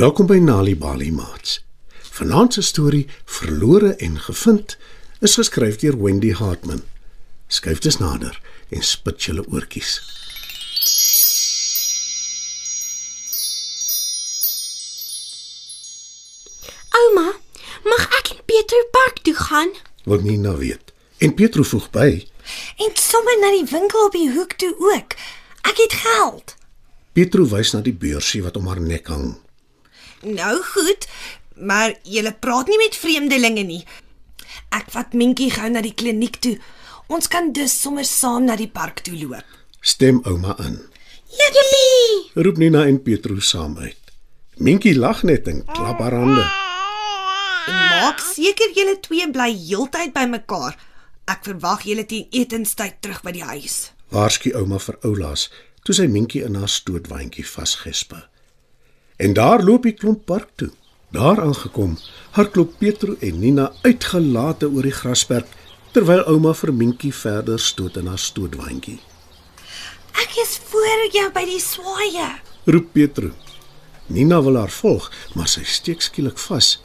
Welkom by Nali Bali Mats. Vanaand se storie Verlore en gevind is geskryf deur Wendy Hartman. Skryf dit nader en spit julle oortjies. Ouma, mag ek in Pieter Park toe gaan? Wil nie nou weet. En Pietro voeg by: En sommer na die winkel op die hoek toe ook. Ek het geld. Pietro wys na die beursie wat om haar nek hang. Nou goed, maar jy praat nie met vreemdelinge nie. Ek vat Minkie gou na die kliniek toe. Ons kan dus sommer saam na die park toe loop. Stem ouma in. Jippie! Roep Nina en Pietro saam uit. Minkie lag net en klap haar hande. En maak seker julle twee bly heeltyd by mekaar. Ek verwag julle teen etenstyd terug by die huis. Waarsku ouma vir Oulaas toe sy Minkie in haar stootwaandjie vasgespe. En daar loop die klomp park toe. Daar aangekom, hardloop Pietro en Nina uitgelate oor die grasperk terwyl ouma vir Minkie verder stoot in haar stootwaandjie. Ek is voor jou by die swaaye. Roep Pietro. Nina wil haar volg, maar sy steek skielik vas,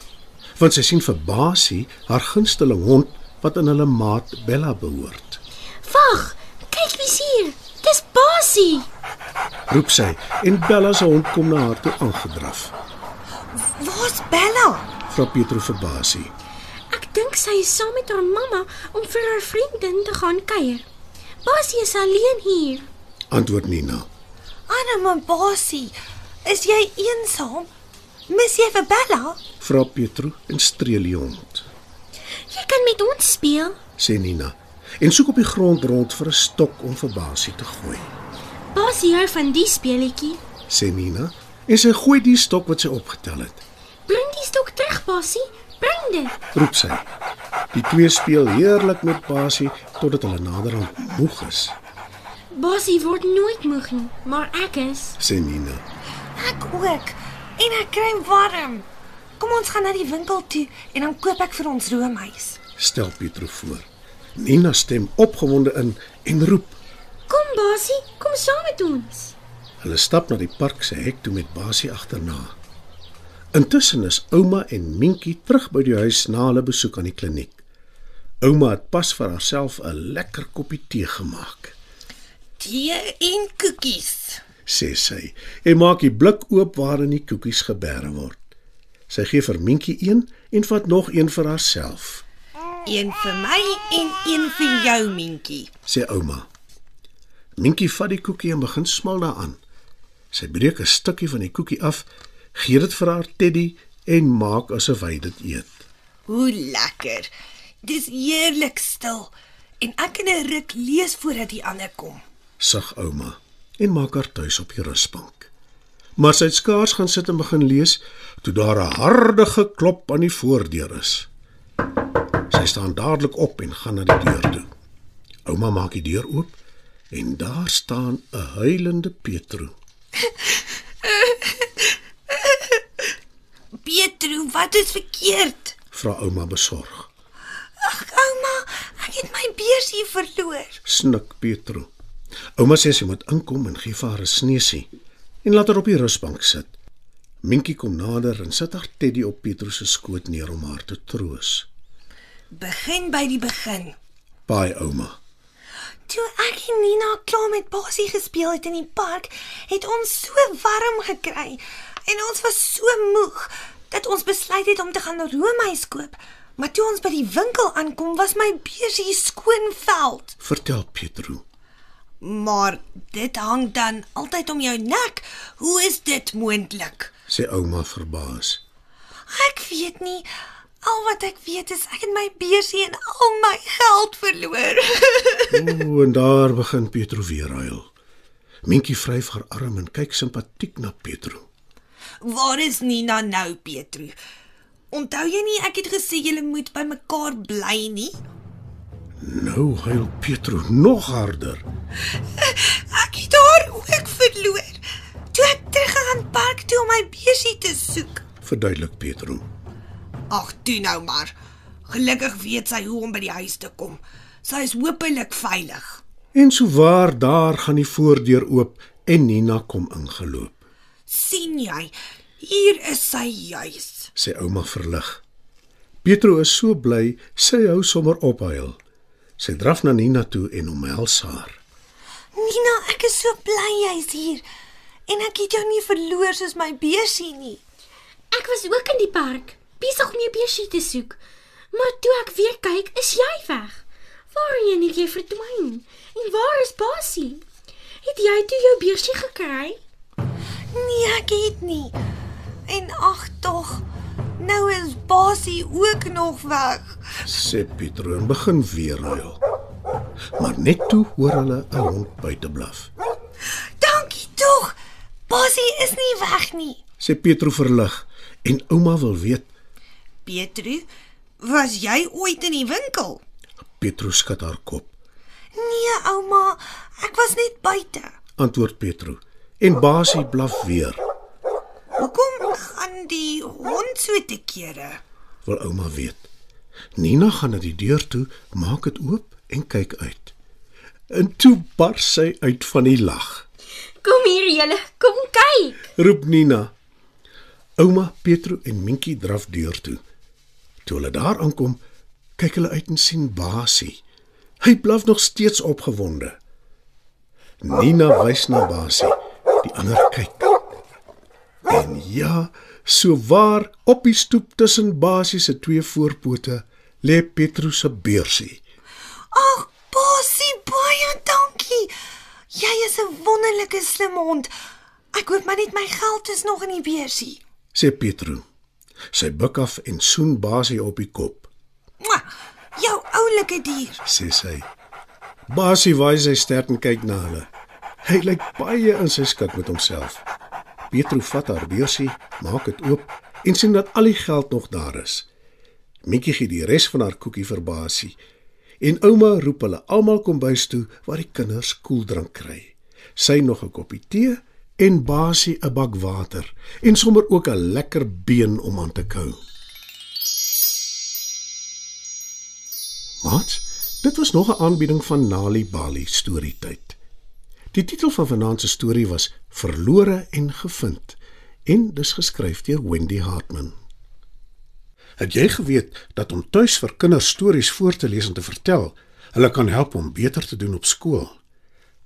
want sy sien vir Basie, haar gunsteling hond wat aan hulle maat Bella behoort. Wag, kyk wie's hier. Dis Basie. Roep sy en Bella se hond kom na haar toe aangedraf. Waar's Bella? Vra Pietro vir Basie. Ek dink sy is saam met haar mamma om vir haar vriendin te gaan kuier. Basie is alleen hier. Antwoord Nina. Arme Basie, is jy eensaam? Mis jy vir Bella? Vra Pietro en streel die hond. Jy kan met ons speel. Sê Nina en soek op die grond rond vir 'n stok om vir Basie te gooi. Basie hou van die speletjie. Sê Nina en sy gooi die stok wat sy opgetel het. Bring die stok terug, Basie. Bring dit. Roep sy. Die twee speel heerlik met Basie totdat hulle naderhand moeg is. Basie word nooit moeg nie, maar ek is. Sê Nina. Ek ook. En ek kry warm. Kom ons gaan na die winkel toe en dan koop ek vir ons roomys. Stel Pietro voor. Nina stem opgewonde in en roep. Kom Basie, kom saam met ons. Hulle stap na die park se hek toe met Basie agterna. Intussen is ouma en Minkie terug by die huis na hulle besoek aan die kliniek. Ouma het pas vir haarself 'n lekker koppie tee gemaak, Tee en koekies. sê sy, en maak die blik oop waarin die koekies geberre word. Sy gee vir Minkie een en vat nog een vir haarself, Een vir my en een vir jou, Minkie. sê ouma. Minkie vat die koekie en begin smal daaraan. Sy breek 'n stukkie van die koekie af, gee dit vir haar Teddy en maak asof hy dit eet. Hoe lekker. Dis heerlik stil. En ek kan 'n ruk lees voordat die ander kom. sug ouma en maak haar tuis op die rusbank. Maar sy het skaars gaan sit en begin lees toe daar 'n harde geklop aan die voordeur is. Sy staan dadelik op en gaan na die deur toe. Ouma maak die deur oop en daar staan 'n huilende Pietro. Pietro, wat is verkeerd? Vra ouma besorg. Ag, ouma, ek het my beursie verloor. Snik Pietro. Ouma sê sy moet inkom en gee vir haar 'n sneusie en laat haar op die rusbank sit. Minkie kom nader en sit haar Teddy op Pietro se skoot neer om haar te troos. Begin by die begin. Baie ouma. Toe ek en Nina klaar met Basie gespeel het in die park, het ons so warm gekry en ons was so moeg dat ons besluit het om te gaan roomys koop. Maar toe ons by die winkel aankom, was my beursie skoon veld. Vertel Pietro. Maar dit hang dan altyd om jou nek. Hoe is dit moontlik? sê ouma verbaas. Ek weet nie. Al wat ek weet is ek het my beursie en al my geld verloor. O, en daar begin Pietro weer huil. Minkie vryf haar arm en kyk simpatiek na Pietro. Waar is Nina nou, Pietro? Onthou jy nie ek het gesê julle moet by mekaar bly nie? Nou huil Pietro nog harder. Ek het haar ook verloor. Toe ek teruggegaan park toe om my beursie te soek. Verduidelik Pietro. Ag, toe nou maar. Gelukkig weet sy hoe om by die huis te kom. Sy is hopelik veilig. En so waar daar gaan die voordeur oop en Nina kom ingeloop. sien jy? Hier is sy juis. sê ouma verlig. Pietro is so bly, sy hou sommer ophuil. Sy draf na Nina toe en omhels haar. Nina, ek is so bly jy's hier. En ek het jou nie verloor soos my besie nie. Ek was ook in die park, besig om jou besie te soek. Maar toe ek weer kyk, is jy weg. Waarheen het jy verdwyn? En waar is Basie? Het jy toe jou besie gekry? Nee, ek het nie. En ag tog, nou is Basie ook nog weg. sê Pietro en begin weer huil. Maar net toe hoor hulle 'n hond buite blaf. Dankie tog. Basie is nie weg nie. Sê Pietro verlig en ouma wil weet. Pietru, was jy ooit in die winkel? Pietro skud haar kop. Nee, ouma, ek was net buite. Antwoord Pietro en Basie blaf weer. Hoekom gaan die hond so te kere? Wil ouma weet. Nina gaan na die deur toe, maak dit oop en kyk uit. En toe bars sy uit van die lag. Kom hier julle, kom kyk. Roep Nina. Ouma, Pietro en Minkie draf deur toe. Toe hulle daar aankom, kyk hulle uit en sien Basie. Hy blaf nog steeds opgewonde. Nina wys na Basie. Die ander kyk. En ja, so waar op die stoep tussen Basie se twee voorpote lê Pietro se beursie. Ag, Basie, baie dankie. Jy is 'n wonderlike slim hond. Ek hoop maar net my geld is nog in die beursie. sê Pietro. Sy buik af en soen Basie op die kop. Mwah, jou oulike dier. sê sy. Basie waai sy stert en kyk na hulle. Hy lyk baie in sy skik met homself. Pietro vat haar beursie, maak dit oop en sien dat al die geld nog daar is. Mietjie gee die res van haar koekie vir Basie. En ouma roep hulle almal kom bys toe waar die kinders koeldrank kry. Sy nog 'n koppie tee en Basie 'n bak water en sommer ook 'n lekker been om aan te kou. Wat? Dit was nog 'n aanbieding van Nali Bali storietyd. Die titel van vanaand se storie was Verlore en gevind en dis geskryf deur Wendy Hartman. Het jy geweet dat om tuis vir kinders stories voor te lees en te vertel, hulle kan help om beter te doen op skool?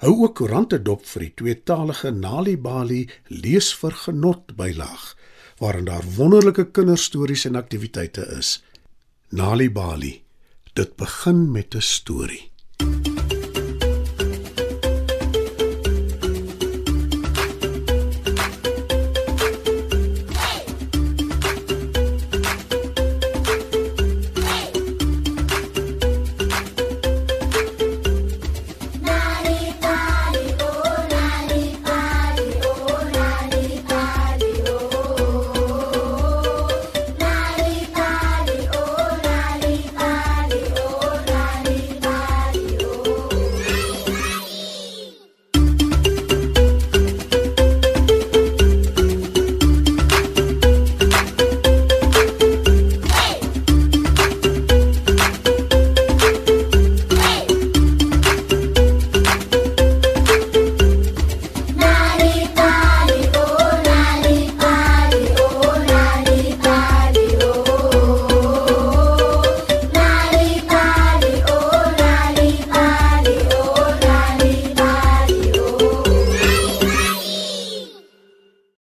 Hou ook koerante dop vir die tweetalige Nalibali lees vir genot bylaag waarin daar wonderlike kinderstories en aktiwiteite is. Nalibali. Dit begin met 'n storie.